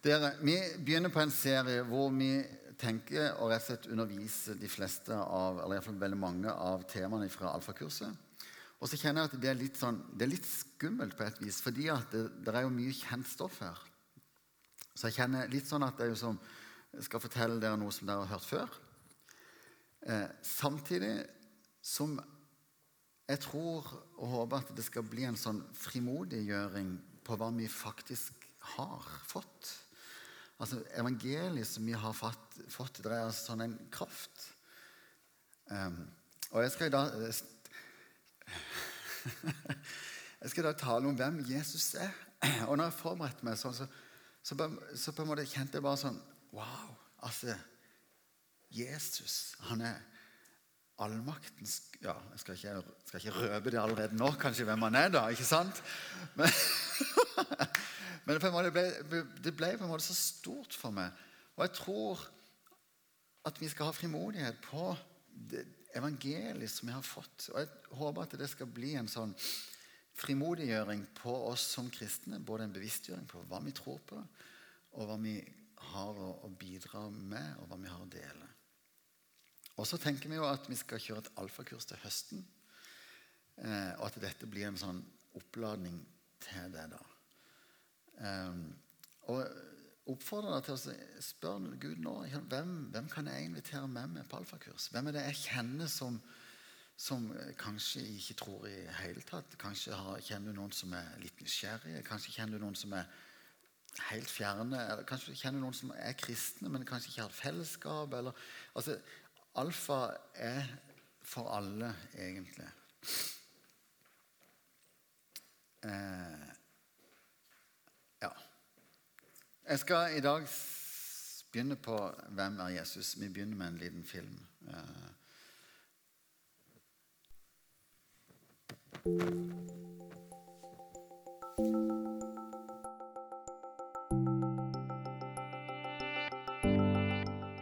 Dere, vi begynner på en serie hvor vi tenker å rett og slett undervise de fleste av, eller i hvert fall veldig mange av temaene fra alfakurset. Og så kjenner jeg at det er litt, sånn, det er litt skummelt på et vis, fordi det, det er jo mye kjent stoff her. Så jeg kjenner litt sånn at jeg som skal fortelle dere noe som dere har hørt før. Eh, samtidig som jeg tror og håper at det skal bli en sånn frimodiggjøring på hva vi faktisk har fått. Altså, Evangeliet som vi har fått, fått det er altså sånn en kraft. Um, og jeg skal da Jeg skal da tale om hvem Jesus er. Og når jeg forberedte meg sånn, så, så, så, på en måte kjente jeg bare sånn Wow! Altså Jesus, han er allmaktens Ja, jeg skal ikke, skal ikke røpe det allerede nå, kanskje, hvem han er, da. ikke sant? Men Men det ble, det ble på en måte så stort for meg. Og jeg tror at vi skal ha frimodighet på det evangeliet som vi har fått. Og jeg håper at det skal bli en sånn frimodiggjøring på oss som kristne. Både en bevisstgjøring på hva vi tror på, og hva vi har å bidra med, og hva vi har å dele. Og så tenker vi jo at vi skal kjøre et alfakurs til høsten. Eh, og at dette blir en sånn oppladning til det. da. Um, og oppfordrer deg til å spørre Gud nå hvem, hvem kan jeg invitere med meg på alfakurs. Hvem er det jeg kjenner som, som kanskje ikke tror i hele tatt? Kanskje har, kjenner du noen som er litt nysgjerrige? Kanskje kjenner du noen som er helt fjerne? Eller kanskje kjenner du noen som er kristne, men kanskje ikke har et fellesskap? Eller, altså, alfa er for alle, egentlig. Eh, Jeg skal i dag begynne på hvem er Jesus. Vi begynner med en liten film. Eh,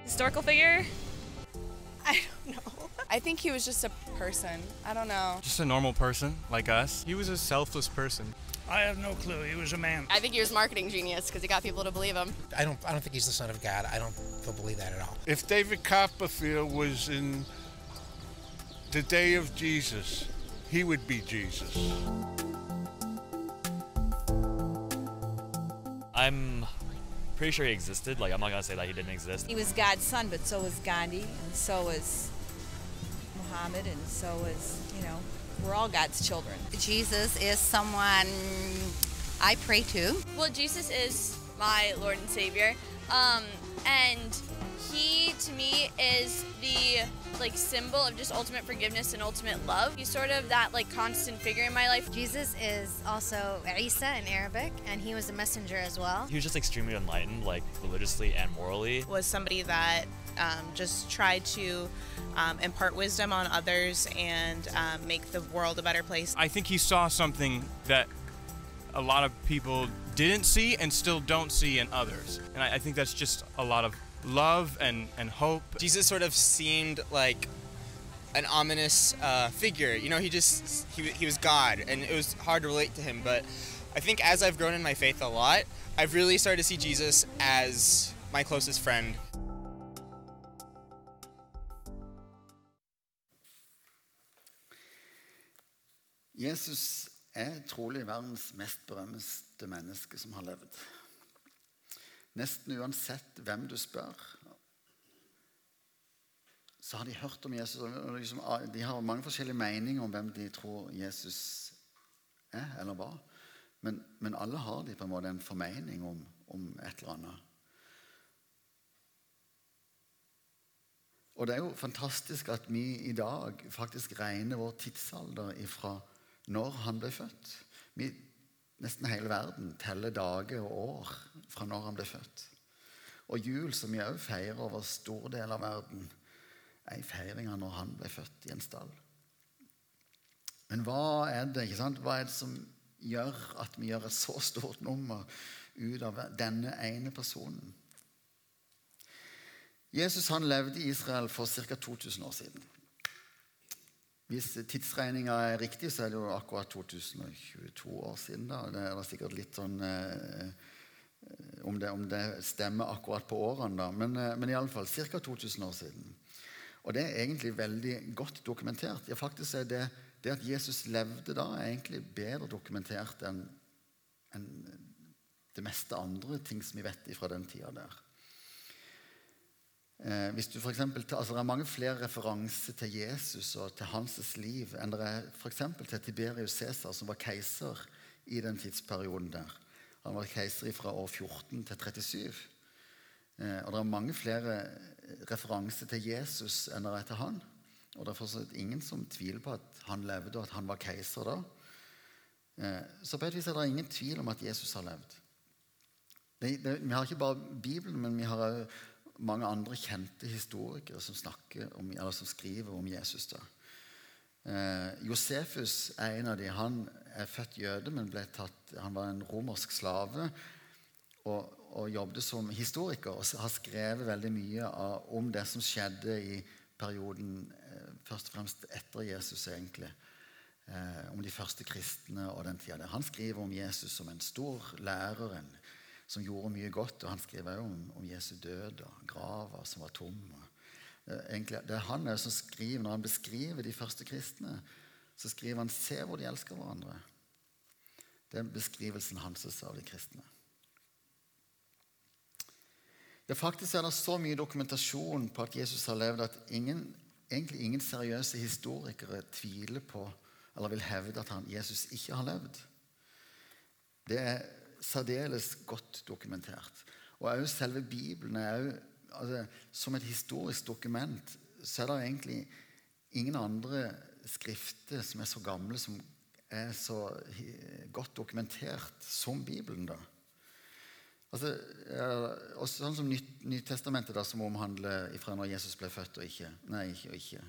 Historical figure? I don't know. I think he was just a person. I don't know. Just a normal person like us. He was a selfless person. I have no clue. He was a man. I think he was marketing genius because he got people to believe him. I don't. I don't think he's the son of God. I don't believe that at all. If David Copperfield was in the day of Jesus, he would be Jesus. I'm pretty sure he existed. Like I'm not gonna say that he didn't exist. He was God's son, but so was Gandhi, and so was Muhammad, and so was you know we're all God's children. Jesus is someone I pray to. Well, Jesus is my Lord and Savior. Um, and he, to me, is the like symbol of just ultimate forgiveness and ultimate love. He's sort of that like constant figure in my life. Jesus is also Isa in Arabic, and he was a messenger as well. He was just extremely enlightened, like religiously and morally. Was somebody that um, just try to um, impart wisdom on others and um, make the world a better place. I think he saw something that a lot of people didn't see and still don't see in others. And I, I think that's just a lot of love and, and hope. Jesus sort of seemed like an ominous uh, figure. You know, he just, he, he was God, and it was hard to relate to him. But I think as I've grown in my faith a lot, I've really started to see Jesus as my closest friend. Jesus er trolig verdens mest berømmeste menneske som har levd. Nesten uansett hvem du spør, så har de hørt om Jesus. Liksom, de har mange forskjellige meninger om hvem de tror Jesus er eller var. Men, men alle har de på en måte en formening om, om et eller annet. Og det er jo fantastisk at vi i dag faktisk regner vår tidsalder ifra når han ble født. Vi, nesten hele verden teller dager og år fra når han ble født. Og jul, som vi òg feirer over stor del av verden, er av når han ble født i en stall. Men hva er det, ikke sant? Hva er det som gjør at vi gjør et så stort nummer ut av denne ene personen? Jesus han levde i Israel for ca. 2000 år siden. Hvis tidsregninga er riktig, så er det jo akkurat 2022 år siden. da. Det er sikkert litt sånn eh, om det, om det stemmer akkurat på årene, da. men, eh, men iallfall ca. 2000 år siden. Og det er egentlig veldig godt dokumentert. Ja, faktisk er det, det at Jesus levde da, er egentlig bedre dokumentert enn enn det meste andre ting som vi vet fra den tida der. Eh, hvis du for eksempel, altså Det er mange flere referanser til Jesus og til hans liv enn det er for til Tiberius Cæsar, som var keiser i den tidsperioden der. Han var keiser fra år 14 til 37. Eh, og det er mange flere referanser til Jesus enn det er til han. Og det er fortsatt ingen som tviler på at han levde, og at han var keiser da. Eh, så på et vis er det ingen tvil om at Jesus har levd. Det, det, vi har ikke bare Bibelen, men vi har òg mange andre kjente historikere som, om, som skriver om Jesus. da. Eh, Josefus er en av de. Han er født jøde, men ble tatt, han var en romersk slave. Og, og jobbet som historiker og har skrevet veldig mye av, om det som skjedde i perioden eh, først og fremst etter Jesus. egentlig eh, om de første kristne og den tida. Han skriver om Jesus som en stor lærer en, som gjorde mye godt. Og han skriver også om, om Jesu død og grava som var tom. Eh, egentlig, det er han som skriver, Når han beskriver de første kristne, så skriver han 'Se hvor de elsker hverandre'. Det er beskrivelsen hans av de kristne. Ja, faktisk er det så mye dokumentasjon på at Jesus har levd, at ingen, egentlig ingen seriøse historikere tviler på eller vil hevde at han, Jesus ikke har levd. Det er særdeles godt dokumentert. Og også selve Bibelen er også, altså, Som et historisk dokument så er det egentlig ingen andre skrifter som er så gamle, som er så godt dokumentert som Bibelen. da. Altså, også sånn som Nytestamentet, da, som omhandler fra når Jesus ble født og ikke Nei, ikke og ikke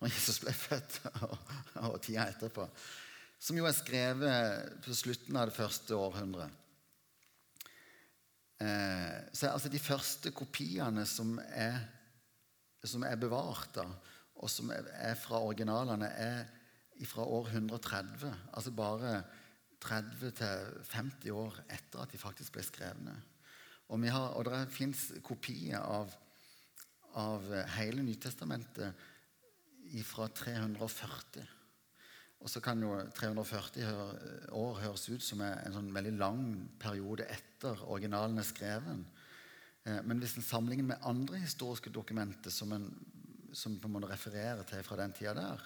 når Jesus ble født, og, og tida etterpå. Som jo er skrevet på slutten av det første århundret. Eh, så altså De første kopiene som er, som er bevart, da, og som er, fra originalene, er fra år 130. Altså bare 30-50 år etter at de faktisk ble skrevne. Og, har, og det fins kopier av, av hele Nytestamentet fra 340. Og så kan jo 340 år høres ut som en sånn veldig lang periode etter originalen er skreven. Eh, men hvis en sammenligner med andre historiske dokumenter som en, som på en måte refererer til fra den tida der,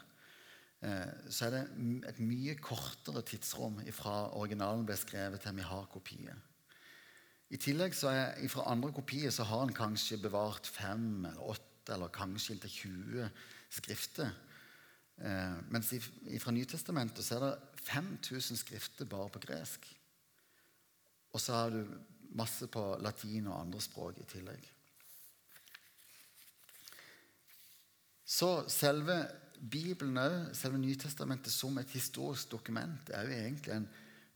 eh, så er det et mye kortere tidsrom fra originalen ble skrevet til vi har kopier. I tillegg så er fra andre kopier så har en kanskje bevart fem eller åtte eller kanskje inntil 20 skrifter. Eh, mens fra Nytestamentet så er det 5000 skrifter bare på gresk. Og så har du masse på latin og andre språk i tillegg. Så selve Bibelen òg, selve Nytestamentet som et historisk dokument, er jo egentlig en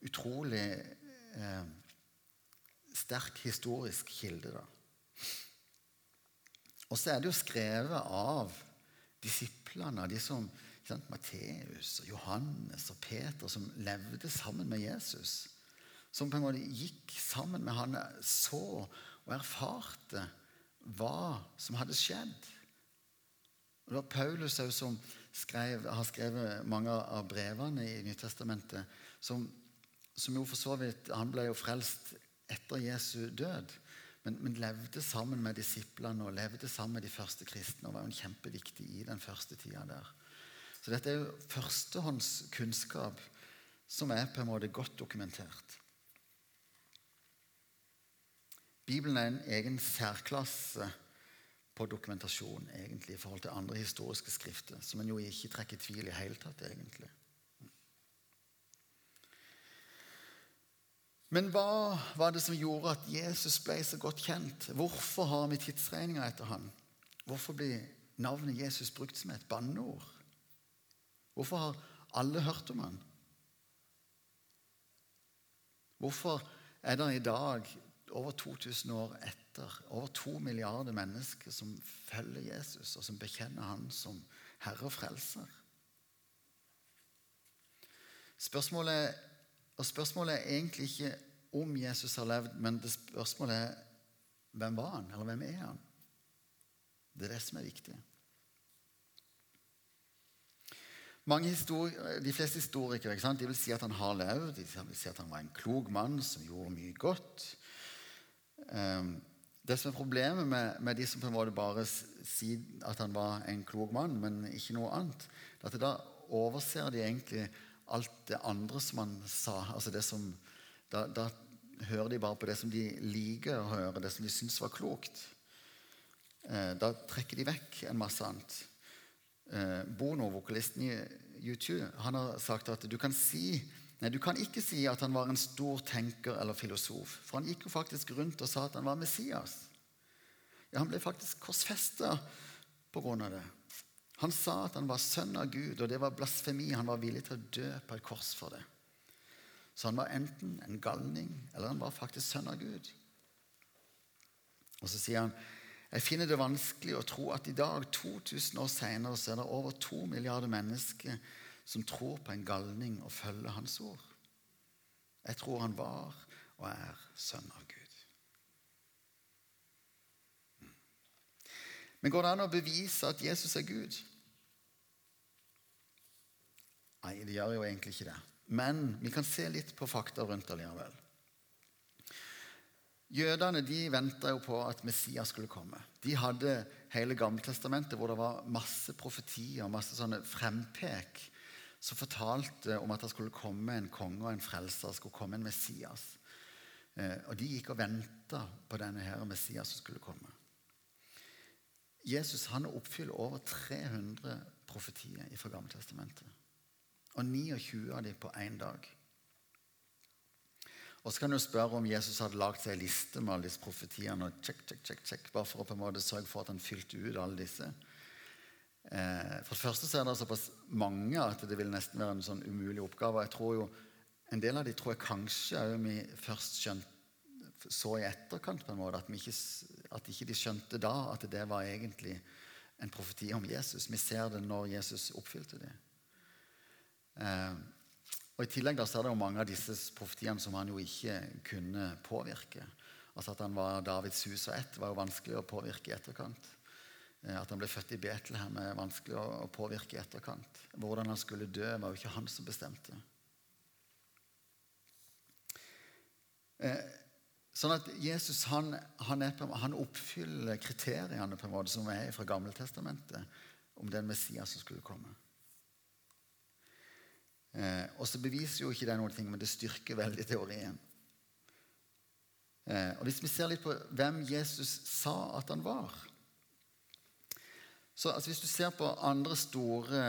utrolig eh, sterk historisk kilde. da. Og så er det jo skrevet av disiplene, de som Matteus og Johannes og Peter, som levde sammen med Jesus. Som på en måte gikk sammen med han, så og erfarte hva som hadde skjedd. Og det var Paulus som skrev, har skrevet mange av brevene i Nytestamentet, som, som jo for så vidt Han ble jo frelst etter Jesu død. Men, men, levde sammen med disiplene og levde sammen med de første kristne og var jo kjempeviktig i den første tida der. Så dette er jo førstehåndskunnskap som er på en måte godt dokumentert. Bibelen er en egen særklasse på dokumentasjon egentlig, i forhold til andre historiske skrifter, som en jo ikke trekker tvil i hele tatt, egentlig. Men hva var det som gjorde at Jesus ble så godt kjent? Hvorfor har vi tidsregninga etter han? Hvorfor blir navnet Jesus brukt som et banneord? Hvorfor har alle hørt om han? Hvorfor er det i dag, over 2000 år etter, over to milliarder mennesker som følger Jesus, og som bekjenner han som Herre og Frelser? Spørsmålet, og spørsmålet er egentlig ikke om Jesus har levd, men det spørsmålet er hvem var han, eller hvem er han? Det er det som er viktig. Mange de fleste historikere de vil si at han har levd, de vil si at han var en klok mann som gjorde mye godt. Um, det som er Problemet med, med, de som på en måte bare sier at han var en klok mann, men ikke noe annet, er at da overser de egentlig alt det andre som han sa. altså det som, da, da hører de bare på det som de liker å høre, det som de syns var klokt. Eh, da trekker de vekk en masse annet. Eh, Bono, vokalisten i U2, han har sagt at du kan, si, nei, du kan ikke si at han var en stor tenker eller filosof. For han gikk jo faktisk rundt og sa at han var Messias. Ja, Han ble faktisk korsfesta pga. det. Han sa at han var sønn av Gud, og det var blasfemi. Han var villig til å dø på et kors for det. Så han var enten en galning, eller han var faktisk sønn av Gud. Og så sier han jeg finner det vanskelig å tro at i dag, 2000 år senere, så er det over to milliarder mennesker som tror på en galning og følger hans ord. Jeg tror han var og er sønn av Gud. Men går det an å bevise at Jesus er Gud? Nei, det gjør jo egentlig ikke det. Men vi kan se litt på fakta rundt allikevel. Jødene de venta jo på at Messias skulle komme. De hadde hele Gammeltestamentet hvor det var masse profetier, masse sånne frempek som fortalte om at det skulle komme en konge og en frelser, skulle komme en Messias. Eh, og De gikk og venta på denne her Messias som skulle komme. Jesus han oppfyller over 300 profetier fra Gammeltestamentet. Og 29 av dem på én dag. Og så kan du spørre om Jesus hadde lagd seg en liste med alle disse profetiene. og check, check, check, check, Bare for å på en måte sørge for at han fylte ut alle disse. Eh, for det første så er det såpass mange at det vil nesten være en sånn umulig oppgave. Jeg tror jo, En del av de tror jeg kanskje vi først skjønte, så i etterkant, på en måte, at, ikke, at ikke de skjønte da at det var egentlig en profeti om Jesus. Vi ser det når Jesus oppfylte det. Eh, og I tillegg da, så er det jo mange av disse profetiene som han jo ikke kunne påvirke. Altså At han var Davids hus og ett, var jo vanskelig å påvirke i etterkant. Eh, at han ble født i Betlehem, er vanskelig å påvirke i etterkant. Hvordan han skulle dø, var jo ikke han som bestemte. Eh, sånn at Jesus han, han, på, han, oppfyller kriteriene på en måte som er fra Gammeltestamentet om den Messias som skulle komme. Eh, og så beviser jo ikke det noen ting, men det styrker veldig teorien. Eh, og Hvis vi ser litt på hvem Jesus sa at han var så altså, Hvis du ser på andre store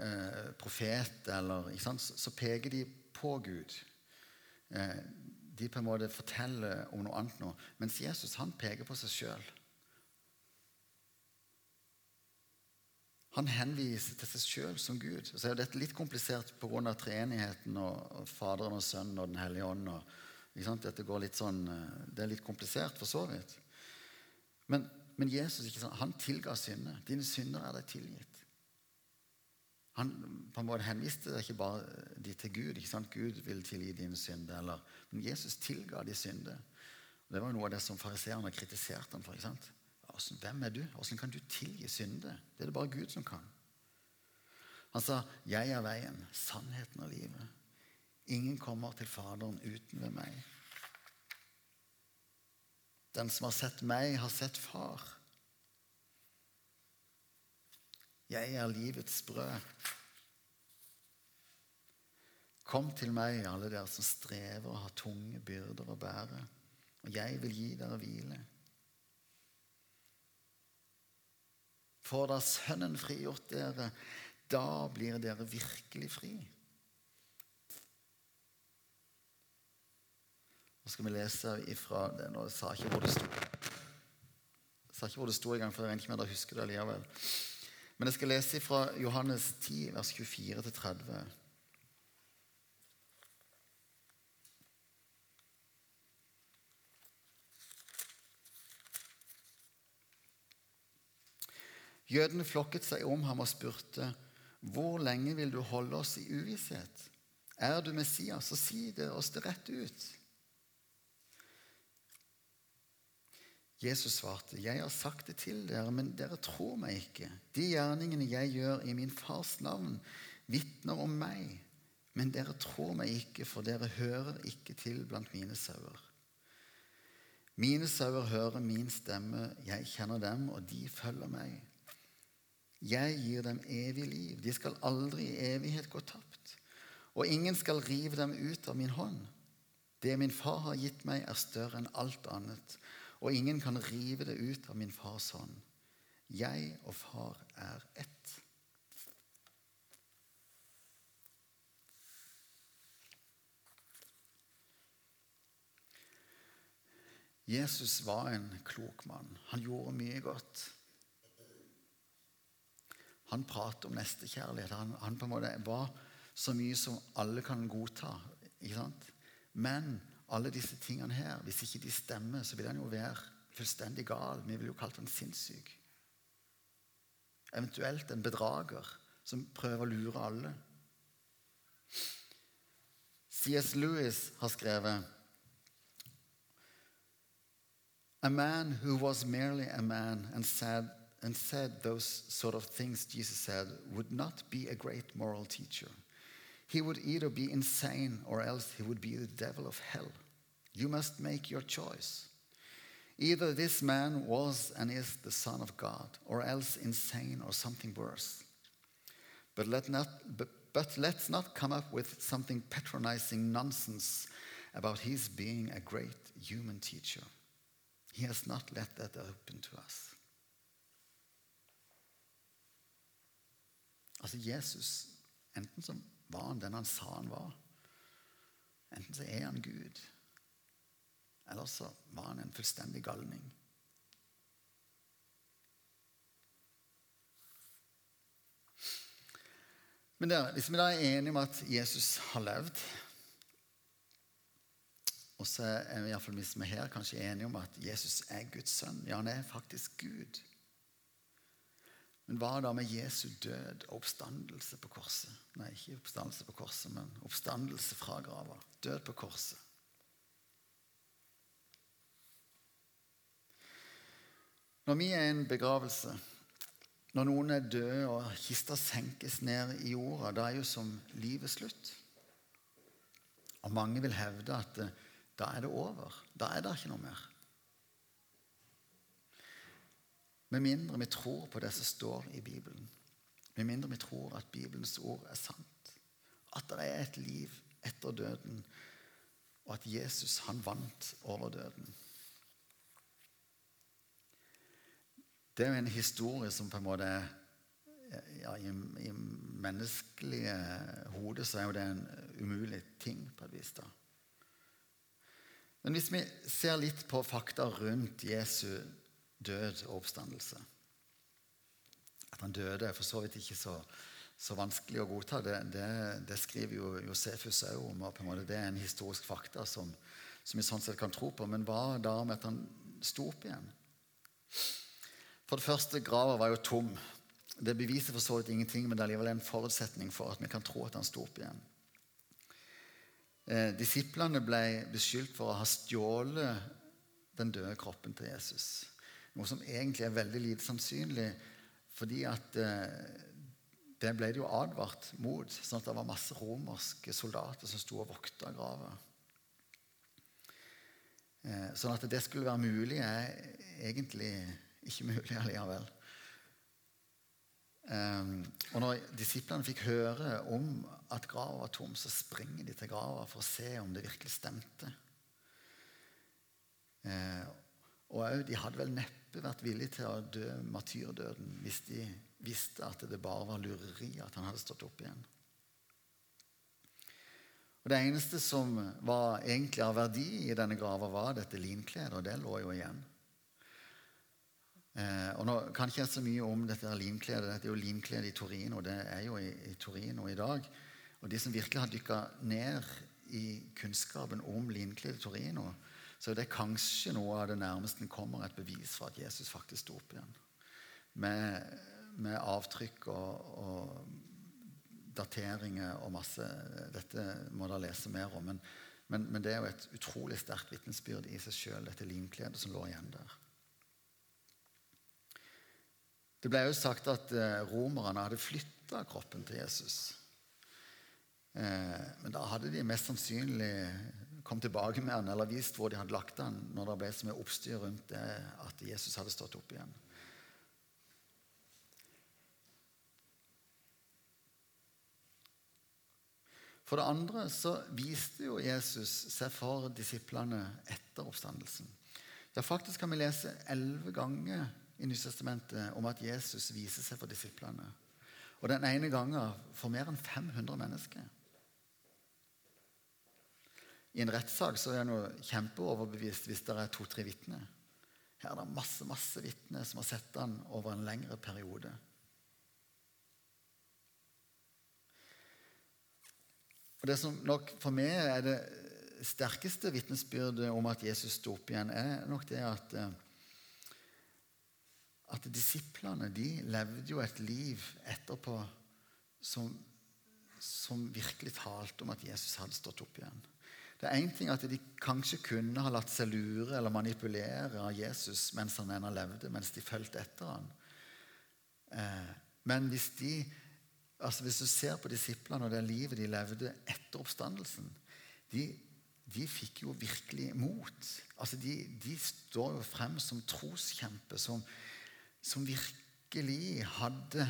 eh, profeter, eller, sant, så, så, peker de på Gud. Eh, de på en måte forteller om noe annet nå. Mens Jesus han peker på seg sjøl. Han henviser til seg sjøl som Gud. Så er dette litt komplisert pga. treenigheten og Faderen og Sønnen og Den hellige ånd. Og, dette går litt sånn, eh, det er litt komplisert, for så vidt. Men, men Jesus han tilga synder. Dine synder er deg tilgitt. Han på en måte henviste ikke bare de til Gud. ikke sant? Gud vil tilgi dine synder. Eller, men Jesus tilga de synder. Det var noe av det som fariseerne kritiserte ham for. ikke sant? Hvem er du? Hvordan kan du tilgi synder? Det er det bare Gud som kan. Han sa, 'Jeg er veien, sannheten og livet'. Ingen kommer til Faderen uten ved meg. Den som har sett meg, har sett Far. Jeg er livets brød. Kom til meg, alle dere som strever og har tunge byrder å bære, og jeg vil gi dere hvile. Får da Sønnen frigjort dere, da blir dere virkelig fri. Nå skal vi lese ifra det. Nå sa ikke hvor det sto. Jeg sa ikke hvor det sto engang, for jeg regner ikke med dere husker det likevel. Men jeg skal lese fra Johannes 10, vers 24-30. Jødene flokket seg om ham og spurte, 'Hvor lenge vil du holde oss i uvisshet?' 'Er du Messias, så si det oss det rett ut.' Jesus svarte, 'Jeg har sagt det til dere, men dere tror meg ikke.' 'De gjerningene jeg gjør i min fars navn, vitner om meg.' 'Men dere tror meg ikke, for dere hører ikke til blant mine sauer.' 'Mine sauer hører min stemme, jeg kjenner dem, og de følger meg.' 'Jeg gir dem evig liv, de skal aldri i evighet gå tapt.' 'Og ingen skal rive dem ut av min hånd.' 'Det min far har gitt meg, er større enn alt annet.' og ingen kan rive det ut av min fars hånd. Jeg og far er ett. Jesus var en klok mann. Han gjorde mye godt. Han prater om nestekjærlighet. Han, han på en måte var så mye som alle kan godta. ikke sant? Men alle disse tingene her, hvis ikke de stemmer, så vil han jo være fullstendig gal. Vi vil jo kalt han sinnssyk. Eventuelt en bedrager som prøver å lure alle. C.S. Lewis har skrevet A man who was merely a man and said, and said those sort of things Jesus said would not be a great moral teacher. He would either be insane or else he would be the devil of hell. You must make your choice. Either this man was and is the Son of God, or else insane or something worse. But, let not, but, but let's not come up with something patronizing nonsense about his being a great human teacher. He has not let that open to us. Altså Jesus, enten så var han den han sa han var, enten så er han Gud, eller så var han en fullstendig galning. Men der, hvis vi da er enige om at Jesus har levd, og så er vi iallfall vi her kanskje enige om at Jesus er Guds sønn Ja, han er faktisk Gud. Men hva da med Jesu død og oppstandelse på korset? Nei, ikke oppstandelse på korset, men oppstandelse fra grava. Død på korset. Når vi er i en begravelse, når noen er døde og kista senkes ned i jorda, da er jo som livet slutt. Og mange vil hevde at eh, da er det over. Da er det ikke noe mer. Med mindre vi tror på det som står i Bibelen. Med mindre vi tror at Bibelens ord er sant. At det er et liv etter døden, og at Jesus han vant over døden. Det er jo en historie som på en måte ja, i, I menneskelige hodet så er jo det en umulig ting på et vis. da. Men hvis vi ser litt på fakta rundt Jesu død og oppstandelse At han døde, er for så vidt ikke så, så vanskelig å godta. Det, det, det skriver jo Josefus òg om. og på en måte Det er en historisk fakta som, som vi sånn sett kan tro på. Men hva da med at han sto opp igjen? For det første, grava var jo tom. Det beviser for så vidt ingenting, men det er likevel en forutsetning for at vi kan tro at han sto opp igjen. Eh, disiplene ble beskyldt for å ha stjålet den døde kroppen til Jesus. Noe som egentlig er veldig lite sannsynlig, fordi at eh, det ble det jo advart mot. sånn at det var masse romerske soldater som sto og vokta grava. Eh, sånn at det skulle være mulig, er egentlig ikke mulig allikevel. Um, og når disiplene fikk høre om at grava var tom, så springer de til grava for å se om det virkelig stemte. Uh, og de hadde vel neppe vært villige til å dø martyrdøden hvis de visste at det bare var lureri at han hadde stått opp igjen. Og Det eneste som var egentlig av verdi i denne grava, var dette linkledet, og det lå jo igjen. Eh, og nå kan ikke jeg så mye om dette linkledet. Dette er jo linkledet i Torino. Det er jo i, i, Torino i dag. Og de som virkelig har dykka ned i kunnskapen om linkledet i Torino, så det er kanskje noe av det nærmeste en kommer et bevis for at Jesus faktisk sto opp igjen. Med, med avtrykk og, og, dateringer og masse Dette må dere lese mer om. Men, men, men, det er jo et utrolig sterkt vitnesbyrd i seg sjøl, dette limkledet som lå igjen der. Det ble jo sagt at eh, romerne hadde flytta kroppen til Jesus. Eh, men da hadde de mest sannsynlig kommet tilbake med han, eller vist hvor de hadde lagt han, når det ble så mye oppstyr rundt det at Jesus hadde stått opp igjen. For det andre så viste jo Jesus seg for disiplene etter oppstandelsen. Ja, Faktisk kan vi lese elleve ganger i Nytestamentet om at Jesus viser seg for disiplene. Og den ene gangen for mer enn 500 mennesker. I en rettssak så er jeg kjempeoverbevist hvis det er to-tre vitner. Her er det masse masse vitner som har sett han over en lengre periode. Og Det som nok for meg er det sterkeste vitnesbyrdet om at Jesus sto opp igjen, er nok det at, eh, at disiplene de levde jo et liv etterpå som, som virkelig talte om at Jesus hadde stått opp igjen. Det er én ting at de kanskje kunne ha latt seg lure eller manipulere av Jesus mens han ennå levde, mens de fulgte etter han. Eh, men hvis de altså Hvis du ser på disiplene og det livet de levde etter oppstandelsen De, de fikk jo virkelig mot. Altså de, de står jo frem som troskjemper, som, som virkelig hadde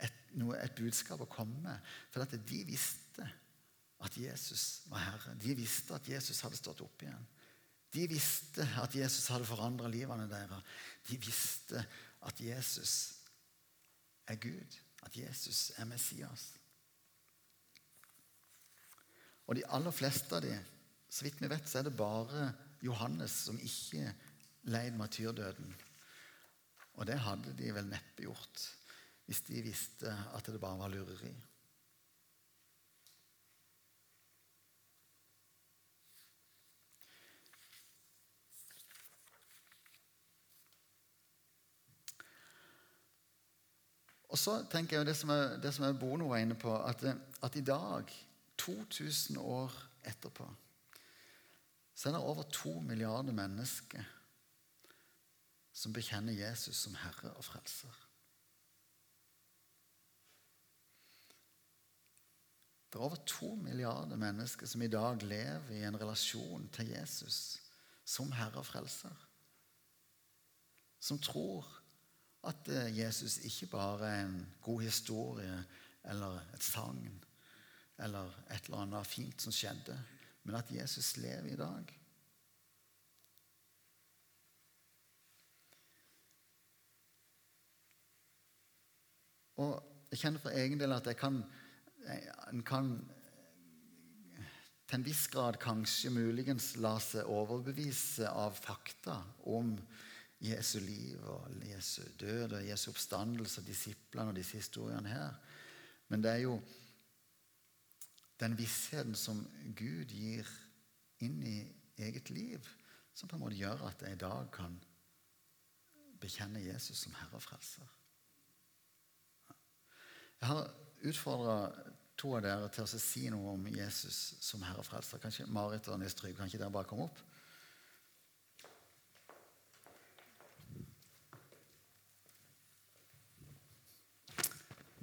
et, noe, et, budskap å komme med. For at de visste at Jesus var Herre. De visste at Jesus hadde stått opp igjen. De visste at Jesus hadde forandra livene deres. De visste at Jesus er Gud at Jesus er Messias. Og de aller fleste av dem, så vidt vi vet, så er det bare Johannes som ikke leid martyrdøden. Og det hadde de vel neppe gjort hvis de visste at det bare var lureri. Og så tenker jeg det som er, det som er Bono var inne på, at, at, i dag, 2000 år etterpå, så er det over to milliarder mennesker som bekjenner Jesus som Herre og Frelser. Det er over to milliarder mennesker som i dag lever i en relasjon til Jesus som Herre og Frelser. Som tror at eh, Jesus ikke bare er en god historie eller et sagn eller et eller annet fint som skjedde, men at Jesus lever i dag. Og jeg kjenner for egen del at jeg kan, en kan til en viss grad kanskje muligens la seg overbevise av fakta om Jesu liv og Jesu død og Jesu oppstandelse og disiplene og disse historiene her. Men det er jo den vissheten som Gud gir inn i eget liv, som på en måte gjør at jeg i dag kan bekjenne Jesus som Herre og Frelser. Jeg har utfordra to av dere til å si noe om Jesus som Herre og Frelser. Kanskje Marit og Nils Trygve, kan ikke dere bare komme opp?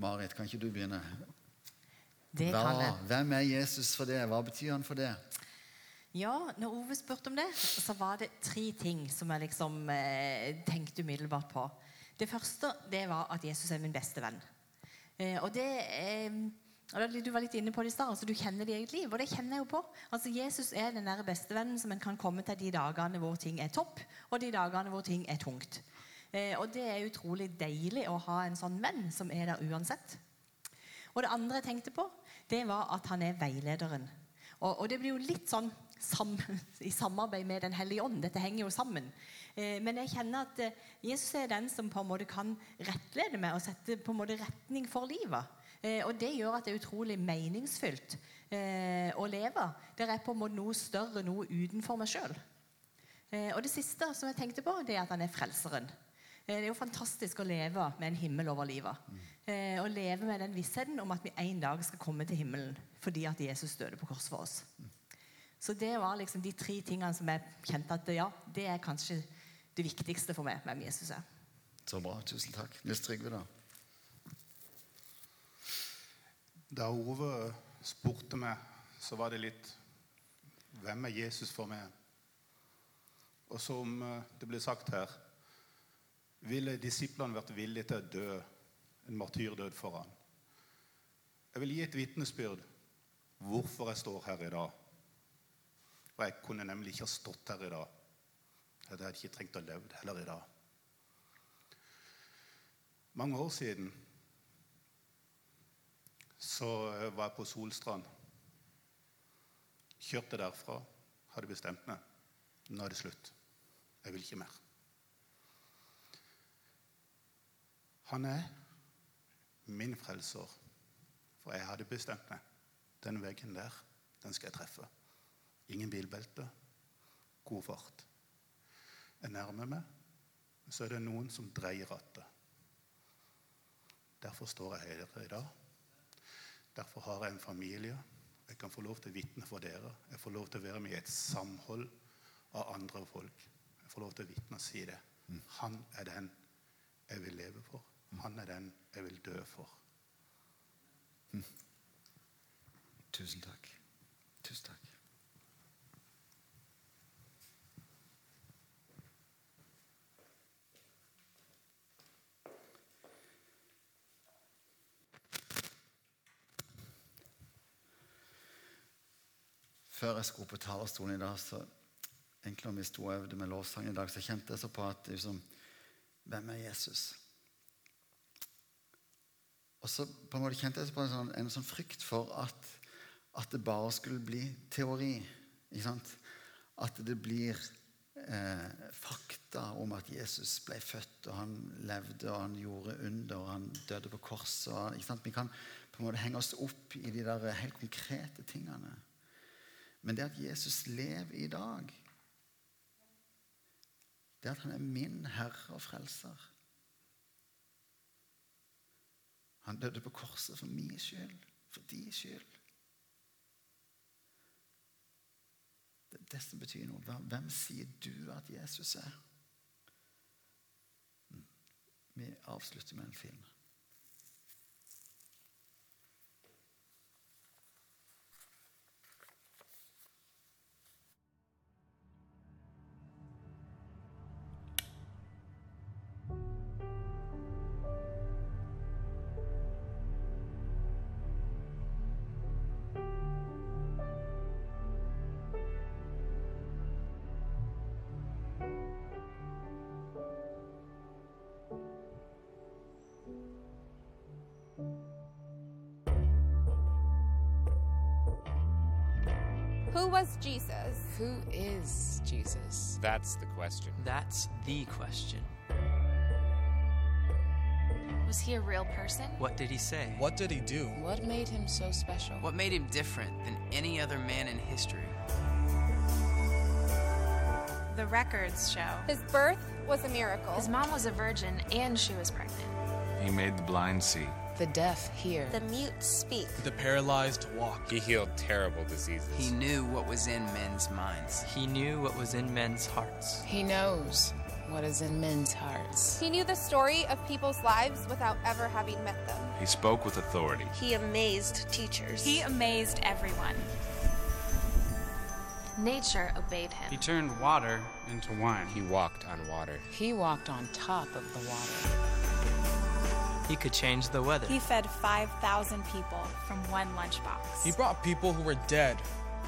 Marit, kan ikke du begynne? Det Hva, kan jeg. Hvem er Jesus for det? Hva betyr han for det? Ja, når Ove spurte om det, så var det tre ting som jeg liksom eh, tenkte umiddelbart på. Det første det var at Jesus er min beste venn. Eh, og det eh, Du var litt inne på det i stad. Altså, du kjenner det i eget liv, og det kjenner jeg jo på. Altså, Jesus er den der bestevennen som en kan komme til de dagene hvor ting er topp, og de dagene hvor ting er tungt. Eh, og det er utrolig deilig å ha en sånn venn som er der uansett. Og det andre jeg tenkte på, det var at han er veilederen. Og, og det blir jo litt sånn sam, i samarbeid med Den hellige ånd. Dette henger jo sammen. Eh, men jeg kjenner at eh, Jesus er den som på en måte kan rettlede meg og sette på en måte retning for livet. Eh, og det gjør at det er utrolig meningsfylt eh, å leve. Det er på en måte noe større, noe utenfor meg sjøl. Og det siste som jeg tenkte på, det er at han er frelseren. Eh, det er jo fantastisk å leve med en himmel over livet. Eh, å leve med den vissheten om at vi en dag skal komme til himmelen fordi at Jesus døde på kors for oss. Så det var liksom de tre tingene som jeg kjente at ja, det er kanskje det viktigste for meg hvem Jesus er. Så bra. Tusen takk. Nils Trygve, da? Da Ove spurte meg, så var det litt Hvem er Jesus for meg? Og som eh, det ble sagt her, ville disiplene vært villige til å dø en martyrdød for ham. Jeg vil gi et vitnesbyrd hvorfor jeg står her i dag. For jeg kunne nemlig ikke ha stått her i dag. Jeg hadde ikke trengt å leve heller i dag. Mange år siden så var jeg på Solstrand. Kjørte derfra. Hadde bestemt meg. Nå er det slutt. Jeg vil ikke mer. Han er min frelser, for jeg hadde bestemt meg. Den veggen der, den skal jeg treffe. Ingen bilbelte. God fart. Jeg nærmer meg, så er det noen som dreier rattet. Derfor står jeg her i dag. Derfor har jeg en familie. Jeg kan få lov til å vitne for dere. Jeg får lov til å være med i et samhold av andre folk. Jeg får lov til å vitne og si det. Han er den jeg vil leve for. Han er den jeg vil dø for. Tusen takk. Tusen takk. Før jeg skulle på talerstolen i dag, så egentlig om vi sto og øvde med lovsang i dag, så kjente jeg så på at liksom, Hvem er Jesus? Og så på en måte kjente jeg på en sånn, en sånn frykt for at, at, det bare skulle bli teori. Ikke sant? At det blir eh, fakta om at Jesus ble født, og han levde, og han gjorde under, og han døde på korset. Vi kan på en måte henge oss opp i de der helt konkrete tingene. Men det at Jesus lever i dag, det at han er min herre og frelser Han døde på korset for min skyld, for din skyld. Det er det som betyr noe. Hvem sier du at Jesus er? Vi avslutter med en film. Who was Jesus? Who is Jesus? That's the question. That's the question. Was he a real person? What did he say? What did he do? What made him so special? What made him different than any other man in history? The records show his birth was a miracle. His mom was a virgin and she was pregnant. He made the blind see. The deaf hear. The mute speak. The paralyzed walk. He healed terrible diseases. He knew what was in men's minds. He knew what was in men's hearts. He knows what is in men's hearts. He knew the story of people's lives without ever having met them. He spoke with authority. He amazed teachers. He amazed everyone. Nature obeyed him. He turned water into wine. He walked on water. He walked on top of the water. He could change the weather. He fed 5,000 people from one lunchbox. He brought people who were dead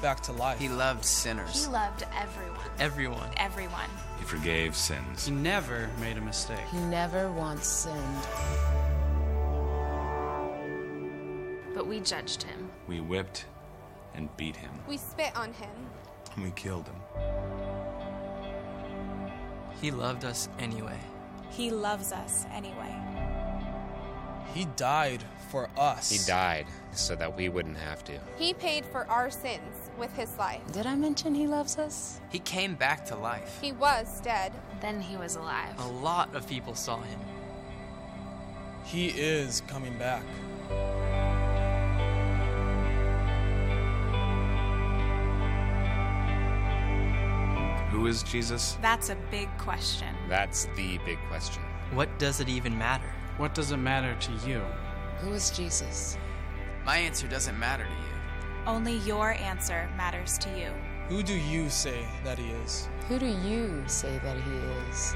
back to life. He loved sinners. He loved everyone. Everyone. Everyone. He forgave sins. He never made a mistake. He never once sinned. But we judged him. We whipped and beat him. We spit on him. And we killed him. He loved us anyway. He loves us anyway. He died for us. He died so that we wouldn't have to. He paid for our sins with his life. Did I mention he loves us? He came back to life. He was dead. Then he was alive. A lot of people saw him. He is coming back. Who is Jesus? That's a big question. That's the big question. What does it even matter? What does it matter to you? Who is Jesus? My answer doesn't matter to you. Only your answer matters to you. Who do you say that he is? Who do you say that he is?